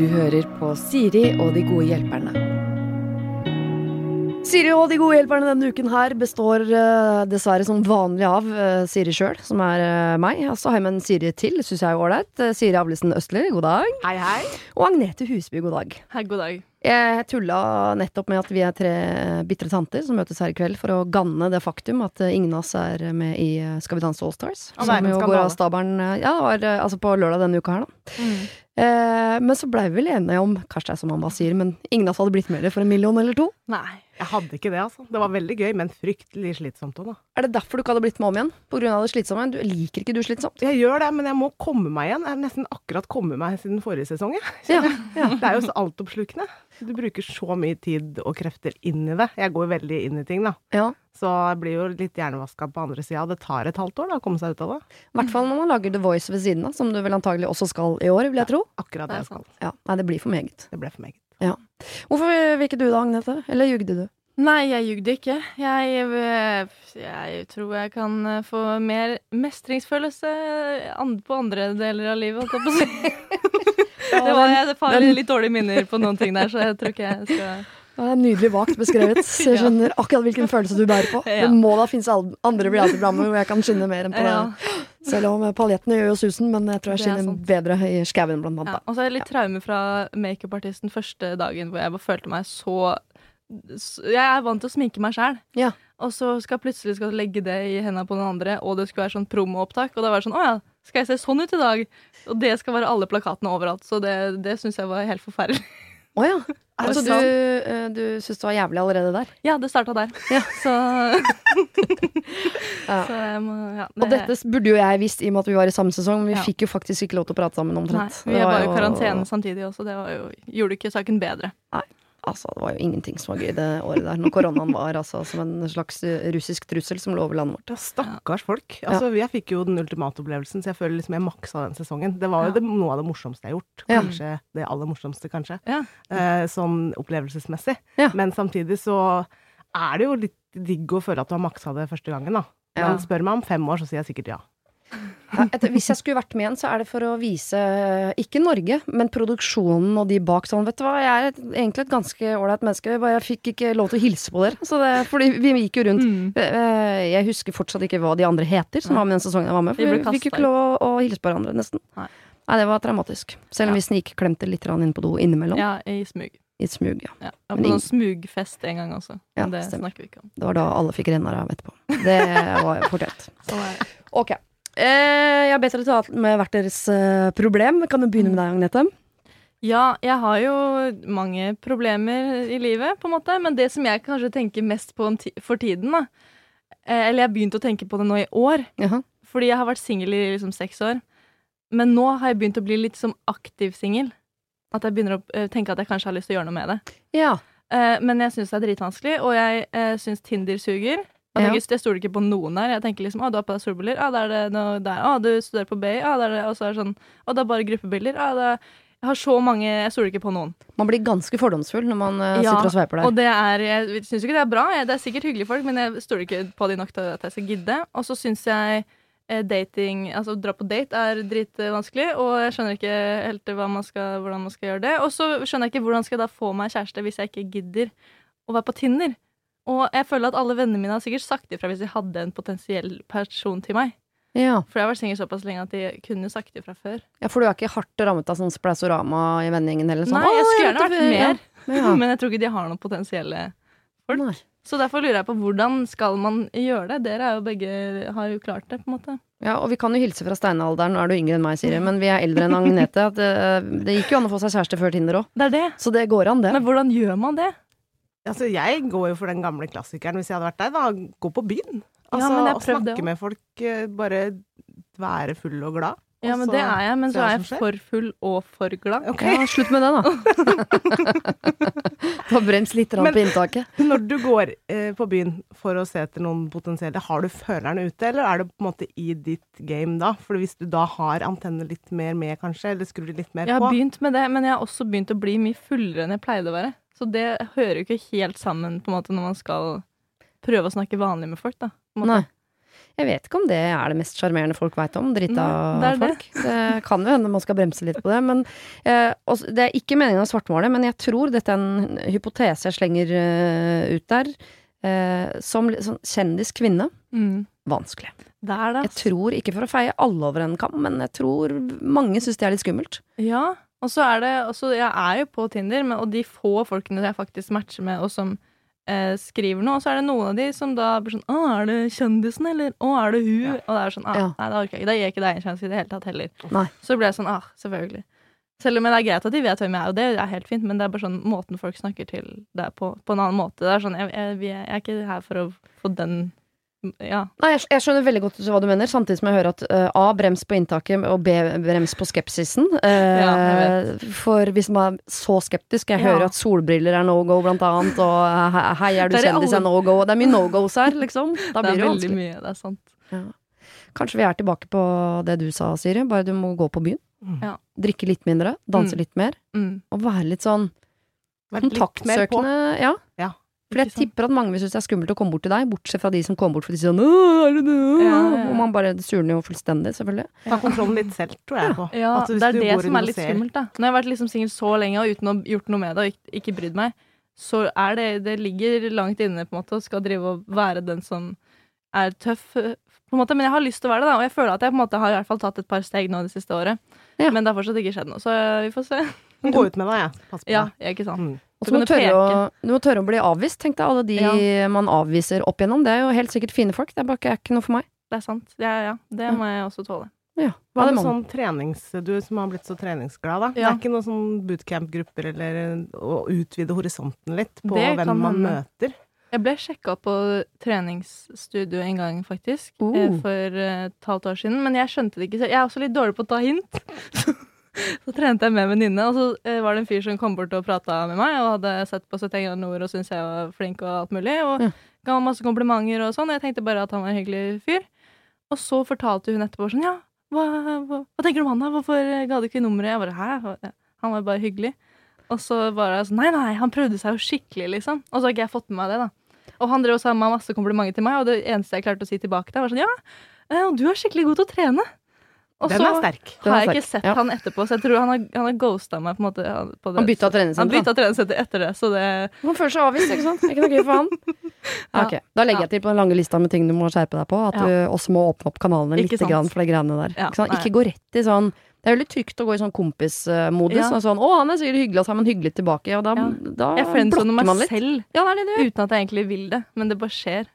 Du hører på Siri og de gode hjelperne. Siri og de gode hjelperne denne uken her består uh, dessverre som vanlig av uh, Siri sjøl, som er uh, meg. Og så har jeg med en Siri til, syns jeg er ålreit. Siri Avlesen Østli, god dag. Hei, hei. Og Agnete Husby, god dag. Hei, god dag. Jeg tulla nettopp med at vi er tre bitre tanter som møtes her i kveld for å ganne det faktum at ingen av oss er med i Skal vi danse Allstars. Ja, som jo går av stabelen ja, det var altså på lørdag denne uka her, da. Mm. Eh, men så blei vi vel enige om, kanskje det er som mamma sier, men ingen av oss hadde blitt med det for en million eller to? Nei. Jeg hadde ikke det, altså. Det var veldig gøy, men fryktelig slitsomt òg, da. Er det derfor du ikke hadde blitt med om igjen? På grunn av det slitsomme? Du liker ikke du slitsomt? Jeg gjør det, men jeg må komme meg igjen. Jeg har nesten akkurat kommet meg siden forrige sesong, jeg. Ja, ja. Det er jo så altoppslukende. Du bruker så mye tid og krefter inn i det. Jeg går veldig inn i ting, da. Ja. Så jeg blir jo litt hjernevaska på andre sida. Det tar et halvt år da, å komme seg ut av det. I hvert fall når man lager The Voice ved siden av, som du vel antagelig også skal i år, vil jeg tro. akkurat det jeg skal. Ja, Nei, det blir for meget. Det ble for meget. Ja. Hvorfor vil ikke du da, Agnete? Eller jugde du? Nei, jeg jugde ikke. Jeg, jeg, tror jeg kan eh, få mer mestringsfølelse på andre deler av livet, holdt jeg på å si. det var jeg det litt dårlige minner på noen ting der, så jeg tror ikke jeg skal det er Nydelig vagt beskrevet. Så jeg skjønner akkurat hvilken følelse du bærer på. Det må da finnes andre reality-programmer hvor jeg kan skinne mer enn på det. Selv om paljettene gjør jo susen, men jeg tror jeg skinner bedre i skauen, blant annet. Ja, og så er det litt traume fra makeupartisten første dagen hvor jeg bare følte meg så Jeg er vant til å sminke meg sjæl. Ja. Og så skal jeg plutselig skal legge det i hendene på noen andre, og det skulle være sånn promoopptak. Og da var det sånn Å ja, skal jeg se sånn ut i dag? Og det skal være alle plakatene overalt. Så det, det syns jeg var helt forferdelig. Å oh, ja. Altså du, uh, du syns det var jævlig allerede der? Ja, det starta der. Ja. Så, ja. så må, ja, det... Og dette burde jo jeg visst i og med at vi var i samme sesong, men vi fikk jo faktisk ikke lov til å prate sammen omtrent. Nei, vi var, var jo i karantene samtidig også, det jo, gjorde ikke saken bedre. Nei. Altså, det var jo ingenting som var gøy det året der, når koronaen var altså, som en slags russisk trussel som lå over landet vårt. Ja, stakkars folk. Altså, ja. Jeg fikk jo den ultimate opplevelsen, så jeg føler liksom jeg maksa den sesongen. Det var jo det, noe av det morsomste jeg har gjort. Kanskje det aller morsomste, kanskje. Eh, sånn opplevelsesmessig. Men samtidig så er det jo litt digg å føle at du har maksa det første gangen, da. Men spør meg om fem år, så sier jeg sikkert ja. Etter, hvis jeg skulle vært med igjen, så er det for å vise ikke Norge, men produksjonen og de bak sånn. Vet du hva, jeg er et, egentlig et ganske ålreit menneske, bare jeg fikk ikke lov til å hilse på dere. Det, fordi vi gikk jo rundt. Mm. Eh, jeg husker fortsatt ikke hva de andre heter som var med den sesongen jeg var med, for vi, fikk jo ikke lov å, hilse på hverandre, nesten. Nei. Nei, det var traumatisk. Selv om ja. vi snikklemte litt inn på do innimellom. Ja, i smug. I smug, ja. ja. På noen smugfest en gang også. Ja, det stemmer. snakker vi ikke om. Det var da alle fikk renner av etterpå. Det var fortjent. sånn ok. Eh, jeg har bedt dere ta med hvert deres eh, problem. Kan du begynne med deg, Agnete? Ja, jeg har jo mange problemer i livet, på en måte. Men det som jeg kanskje tenker mest på for tiden, da eh, Eller jeg har begynt å tenke på det nå i år. Jaha. Fordi jeg har vært singel i liksom seks år. Men nå har jeg begynt å bli litt som aktiv singel. At jeg begynner å tenke at jeg kanskje har lyst til å gjøre noe med det. Ja. Men jeg syns det er dritvanskelig, og jeg syns Tinder suger. Jeg, tenker, jeg stoler ikke på noen der. Jeg tenker liksom, å, du har på deg solbriller. å, det er det noe der. Å, du studerer på BI. å, det er det. Og så er det sånn, å, det er bare gruppebilder. å, det jeg har så mange Jeg stoler ikke på noen. Man blir ganske fordomsfull når man ja, sitter og sveiper der. Og det er, jeg syns ikke det er bra. Det er sikkert hyggelige folk, men jeg stoler ikke på de nok til at jeg skal gidde. Og så syns jeg eh, dating Altså dra på date er dritvanskelig, og jeg skjønner ikke helt man skal, hvordan man skal gjøre det. Og så skjønner jeg ikke hvordan skal jeg da få meg kjæreste hvis jeg ikke gidder å være på Tinder. Og jeg føler at alle vennene mine har sikkert sagt ifra hvis de hadde en potensiell person til meg. Ja. For jeg har vært singel såpass lenge at de kunne sagt ifra før. Ja, For du er ikke hardt rammet av sånn spleisorama i vennegjengen heller? Sånn, Nei, jeg skulle gjerne vært mer, ja. men jeg tror ikke de har noen potensielle folk. Nei. Så derfor lurer jeg på hvordan skal man gjøre det? Dere er jo begge har jo klart det, på en måte. Ja, og vi kan jo hilse fra steinalderen, nå er du yngre enn meg, Siri, men vi er eldre enn Agnete. Det, det gikk jo an å få seg kjæreste før Tinder òg. Det er det. Så det går an, det. Men hvordan gjør man det? Altså, jeg går jo for den gamle klassikeren hvis jeg hadde vært deg. da, Gå på byen. Altså, ja, Å snakke med folk, eh, bare være full og glad. Ja, men det er jeg, men så er jeg for full og for glad. Okay. Ja, slutt med det, da. Ta brems litt men, på inntaket. Når du går eh, på byen for å se etter noen potensielle, har du føleren ute, eller er det på en måte i ditt game da? For hvis du da har antennene litt mer med, kanskje, eller skrur litt mer på? Jeg har begynt med det, men jeg har også begynt å bli mye fullere enn jeg pleide å være. Så det hører jo ikke helt sammen på en måte når man skal prøve å snakke vanlig med folk. da. Nei. Jeg vet ikke om det er det mest sjarmerende folk veit om. Drita det folk. Det. det. kan jo hende man skal bremse litt på det. Men eh, Det er ikke meningen å svartmale, men jeg tror dette er en hypotese jeg slenger uh, ut der. Eh, som sånn kjendiskvinne. Mm. Vanskelig. Det er det. Jeg tror, ikke for å feie alle over en kam, men jeg tror mange syns det er litt skummelt. Ja, og så er det også, Jeg er jo på Tinder, men, og de få folkene jeg faktisk matcher med, og som eh, skriver noe, og så er det noen av de som da blir sånn 'Å, er det kjendisen, eller? Å, er det hun?' Ja. Og det er sånn ah, ja. Nei, da orker jeg ikke. Da gir jeg ikke deg en sjanse i det hele tatt heller. Nei. Så blir jeg sånn Ah, selvfølgelig. Selv om det er greit at de vet hvem jeg er, og det er helt fint, men det er bare sånn måten folk snakker til deg på, på en annen måte. Det er sånn, jeg, jeg, jeg er ikke her for å få den ja. Nei, jeg, jeg, skjønner veldig godt hva du mener, samtidig som jeg hører at uh, A. Brems på inntaket, og B. Brems på skepsisen. Uh, ja, for hvis man er så skeptisk Jeg ja. hører at solbriller er no go, blant annet, og uh, hei, er du kjendis, er no go. Det er mye no goes her, liksom. Da blir det, det veldig mye, det er sant. Ja. Kanskje vi er tilbake på det du sa, Siri, bare du må gå på byen. Mm. Drikke litt mindre, danse mm. litt mer, mm. og være litt sånn kontaktsøkende. Ja. ja. For jeg tipper at mange vil synes det er skummelt å komme bort til deg, bortsett fra de som kommer bort for de sier sånn? Ja, ja. Og man bare surner jo fullstendig, selvfølgelig. Ta kontrollen litt selv, tror jeg på. Ja, det er det som er litt skummelt, da. Når jeg har vært liksom singel så lenge og uten å ha gjort noe med det og ikke, ikke brydd meg, så er det Det ligger langt inne, på en måte, og skal drive og være den som er tøff, på en måte. Men jeg har lyst til å være det, da. Og jeg føler at jeg på en måte har i hvert fall tatt et par steg nå det siste året. Ja. Men det har fortsatt ikke skjedd noe, så vi får se. Gå ut med deg, jeg. Pass på. Ja, ikke sant. Mm. Og så må du, tørre å, du må tørre å bli avvist, tenkte jeg. Alle de ja. man avviser opp igjennom. Det er jo helt sikkert fine folk. Det er bare ikke, ikke noe for meg. Det er sant. Ja, ja. Det må jeg også tåle. Ja. Hva med sånn trenings... Du som har blitt så treningsglad, da. Ja. Det er ikke noen sånn bootcamp-grupper eller å utvide horisonten litt på det hvem man møter? Jeg ble sjekka på treningsstudio en gang, faktisk. Uh. For et halvt år siden. Men jeg skjønte det ikke selv. Jeg er også litt dårlig på å ta hint. så trente jeg med en venninne, og så eh, var det en fyr som kom bort og prata med meg, og hadde sett på 71 grader nord og syntes jeg var flink og alt mulig, og ja. ga meg masse komplimenter og sånn, og jeg tenkte bare at han var en hyggelig fyr. Og så fortalte hun etterpå sånn, ja, hva, hva, hva tenker du om han da, hvorfor ga du ikke nummeret? Jeg bare, hæ? Han var bare hyggelig. Og så var jeg sånn, nei, nei, han prøvde seg jo skikkelig, liksom. Og så har ikke jeg fått med meg det, da. Og han drev og sa masse komplimenter til meg, og det eneste jeg klarte å si tilbake til, var sånn, ja, eh, du er skikkelig god til å trene. Og Den er sterk. så har jeg ikke sett ja. han etterpå, så jeg tror han har, han har ghosta meg. på en måte på Han bytta treningssenter? Han etter det, så det Han føler seg avvist, ikke sant? Ikke noe gøy for han. ja. okay. Da legger jeg til på den lange lista med ting du må skjerpe deg på, at ja. du også må åpne opp kanalene litt grann for de greiene der. Ikke, ikke, gå rett i sånn det er veldig trygt å gå i sånn kompismodus. Ja. Sånn, 'Å, han er sikkert hyggelig', og så er man hyggelig tilbake. Og da, ja. da jeg meg litt. selv ja, det det uten at jeg egentlig vil det, men det bare skjer.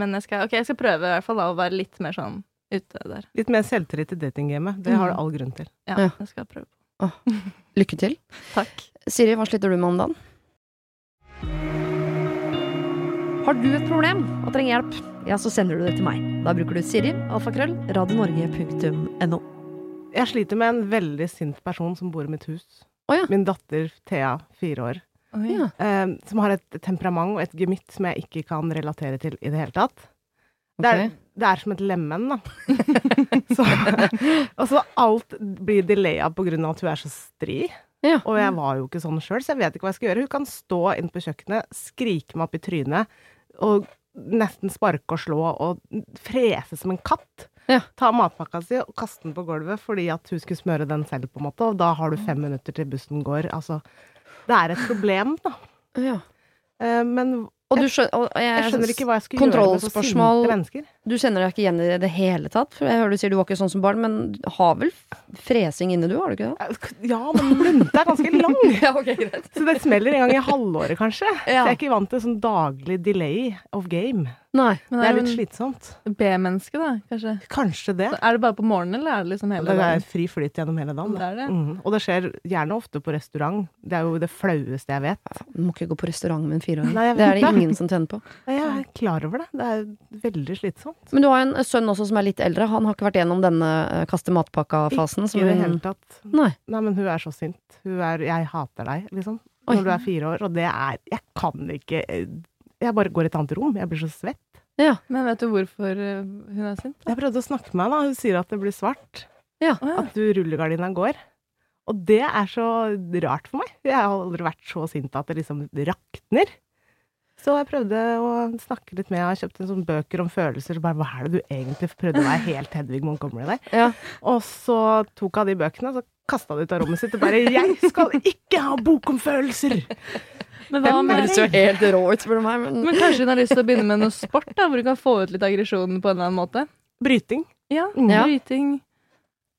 Men jeg skal, okay, jeg skal prøve i hvert fall da, å være litt mer sånn ute der. Litt mer selvtillit i datinggamet. Det har du mm. all grunn til. Ja, ja. det skal jeg prøve på. Oh. Lykke til. Takk. Siri, hva sliter du med om dagen? Har du et problem og trenger hjelp, ja, så sender du det til meg. Da bruker du Siri, alfakrøll, radionorge.no. Jeg sliter med en veldig sint person som bor i mitt hus. Oh, ja. Min datter Thea, fire år. Oh, ja. eh, som har et temperament og et gemytt som jeg ikke kan relatere til i det hele tatt. Det er, det er, som et lemen, da. så, og så alt blir delaya på grunn av at hun er så stri. Ja. Og jeg var jo ikke sånn sjøl, så jeg vet ikke hva jeg skal gjøre. Hun kan stå inn på kjøkkenet, skrike meg opp i trynet og nesten sparke og slå og frese som en katt. Ja. Ta matpakka si og kaste den på gulvet fordi at hun skulle smøre den selv, på en måte. Og da har du fem minutter til bussen går. Altså, det er et problem, da. Ja. Eh, men jeg, skjønner ikke hva jeg skulle gjøre med så sinte mennesker. Du kjenner deg ikke igjen i det hele tatt? For jeg hører du sier du var ikke sånn som barn, men har vel fresing inne, du? Har du ikke det? Ja, men lunta er ganske lang. ja, okay, greit. Så det smeller en gang i halvåret, kanskje. Ja. Så jeg er ikke vant til sånn daglig delay of game. Nei. Men det er litt slitsomt. B-menneske, da, kanskje? Kanskje det. Så er det bare på morgenen, eller er det liksom hele dagen? Det er fri flyt gjennom hele dagen. Det er det. Mm. Og det skjer gjerne ofte på restaurant. Det er jo det flaueste jeg vet. Du må ikke gå på restaurant med en fireåring. Det er det ingen som tjener på. Nei, jeg er klar over det. Det er veldig slitsomt. Men du har en sønn også som er litt eldre. Han har ikke vært gjennom denne eh, kaste matpakka-fasen? Ikke i det hele tatt. Nei. Nei, men hun er så sint. Hun er 'jeg hater deg', liksom. Når Oi. du er fire år. Og det er Jeg kan ikke Jeg bare går i et annet rom. Jeg blir så svett. Ja. Men vet du hvorfor eh, hun er sint? Jeg prøvde å snakke med henne. Hun sier at det blir svart. Ja. At du rullegardina går. Og det er så rart for meg. Jeg har aldri vært så sint at det liksom rakner. Så jeg prøvde å snakke litt med Jeg har kjøpt en sånn bøker om følelser. Bare, hva er det du egentlig prøvde å være helt Hedvig Montgomery der? Ja. Og så tok hun de bøkene, og så kasta det ut av rommet sitt og bare 'Jeg skal ikke ha bok om følelser'! Men hva med Det høres helt rå ut, spør du meg. Men... men kanskje hun har lyst til å begynne med noe sport, da, hvor du kan få ut litt aggresjon på en eller annen måte? Bryting. Ja, ja. bryting.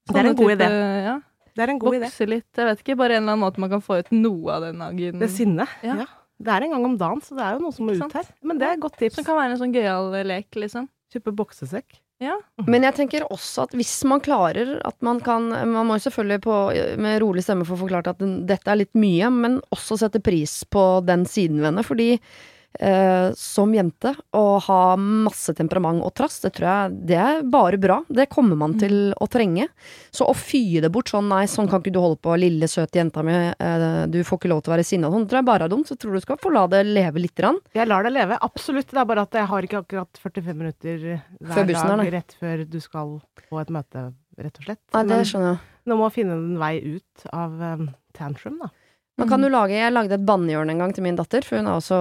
det er en god idé. Ja. Det er en god Vokse idé. litt. Jeg vet ikke, bare en eller annen måte man kan få ut noe av den aggen. Det sinnet. Ja. ja. Det er en gang om dagen, så det er jo noe som må ut her. Men det er et godt tips. Som kan være en sånn gøyal lek, liksom. Kjøpe boksesekk. Ja. Men jeg tenker også at hvis man klarer at man kan Man må jo selvfølgelig på, med rolig stemme få forklart at den, dette er litt mye, men også sette pris på den siden ved henne. Fordi eh, som jente å ha masse temperament og trass, det tror jeg det er bare bra. Det kommer man til mm. å trenge. Så å fye det bort sånn nei, sånn kan ikke du holde på, lille søte jenta mi, eh, du får ikke lov til å være sinna, sånn tror jeg bare er dumt. Så tror du skal få la det leve lite grann. Jeg lar det leve, absolutt. Det er bare at jeg har ikke akkurat 45 minutter hver bussen, dag rett før du skal på et møte, rett og slett. Nei, det skjønner jeg. Nå må finne en vei ut av um, tantrum, da. Man kan jo mm. lage, Jeg lagde et bannehjørne en gang til min datter, for hun har også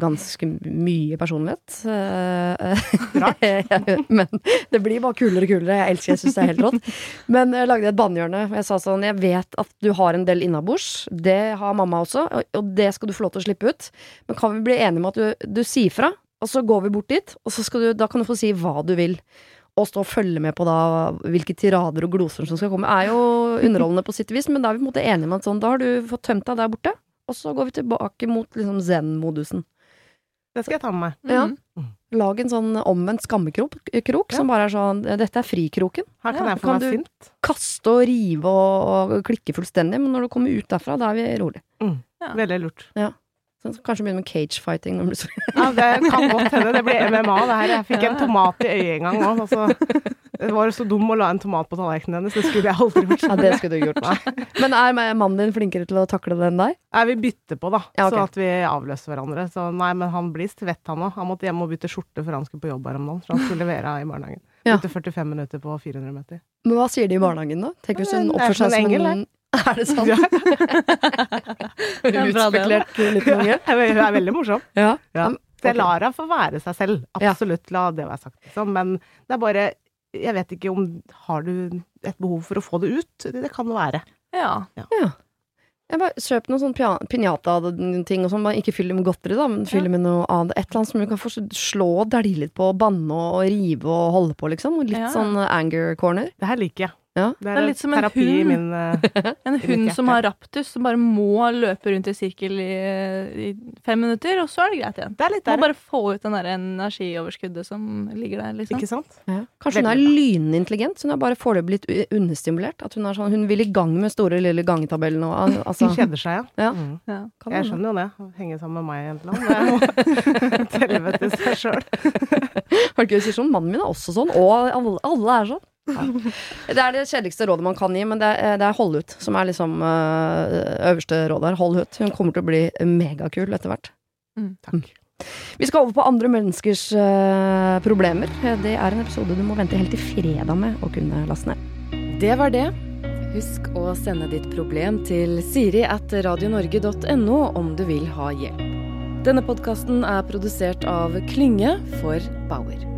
ganske mye personlighet. Rart. Men det blir bare kulere og kulere. Jeg elsker jeg syns det er helt rått. Men jeg lagde et bannehjørne. Jeg sa sånn Jeg vet at du har en del innabords. Det har mamma også, og det skal du få lov til å slippe ut. Men kan vi bli enige om at du, du sier fra, og så går vi bort dit, og så du, da kan du få si hva du vil å stå og følge med på da hvilke tirader og gloser som skal komme, er jo underholdende på sitt vis, men da er vi på en måte enige om at sånn, da har du fått tømt deg der borte, og så går vi tilbake mot liksom zen-modusen. Det skal jeg ta med meg. Ja. Mm. Lag en sånn omvendt skammekrok krok, ja. som bare er sånn Dette er frikroken. Her kan ja, jeg få meg sint. Du kaste og rive og, og, klikke fullstendig, men når du kommer ut derfra, da er vi rolig. Mm. Veldig lurt. Ja. Så kanskje begynne med cagefighting. ja, det kan godt hende. Det blir MMA, det her. Jeg fikk en tomat i øyet en gang òg. Altså. Det var så dum å la en tomat på tallerkenen hennes. Det skulle jeg aldri gjort. Ja, det skulle du gjort. Nei. Men er mannen din flinkere til å takle det enn deg? Nei, vi bytter på, da. Ja, okay. Så at vi avløser hverandre. Så nei, men han blir svett, han òg. Han måtte hjem og bytte skjorte før han skulle på jobb her om dagen. For han skulle levere i barnehagen. Ja. Bytte 45 minutter på 400 meter. Men hva sier de i barnehagen, da? Tenk hvis hun oppfører seg som en er det sant? Utspekulert liten unge. Hun er veldig morsom. Ja. ja. Så jeg lar henne få være seg selv. Absolutt, la det være sagt. Liksom. Men det er bare Jeg vet ikke om Har du et behov for å få det ut? Det kan det være. Ja. ja. ja. Jeg bare Kjøp noen sånn pinjata-ting, og sånn. Ikke fyll det med godteri, da, men fyll det med noe annet. Et eller annet som du kan få slå og dælje litt på, banne og rive og holde på, liksom. Litt ja. sånn anger corner. Det her liker jeg. Ja. Det, er det er litt som en hund. Min, uh, en hund som har raptus, som bare må løpe rundt i sirkel i, i, fem minutter, og så er det greit igjen. Det er litt der. Må bare få ut den der energioverskuddet som ligger der, liksom. Ikke sant? Ja. Kanskje hun er lynintelligent, så hun er bare foreløpig blitt understimulert. At hun er sånn, hun vil i gang med store, lille gangetabellen og altså. Hun kjeder seg, ja. ja. Mm. ja. Jeg skjønner jo det. Henge sammen med meg i et annet. Helvete seg sjøl. Mannen min er også sånn, og alle, alle er sånn. Det er det kjedeligste rådet man kan gi, men det er, det er hold ut som er liksom øh, øverste råd her. Hold ut. Hun kommer til å bli megakul etter hvert. Mm. Takk. Vi skal over på andre menneskers uh, problemer. Det er en episode du må vente helt til fredag med å kunne laste ned. Det var det. Husk å sende ditt problem til siri at radionorge.no om du vil ha hjelp. Denne podkasten er produsert av Klynge for Bauer.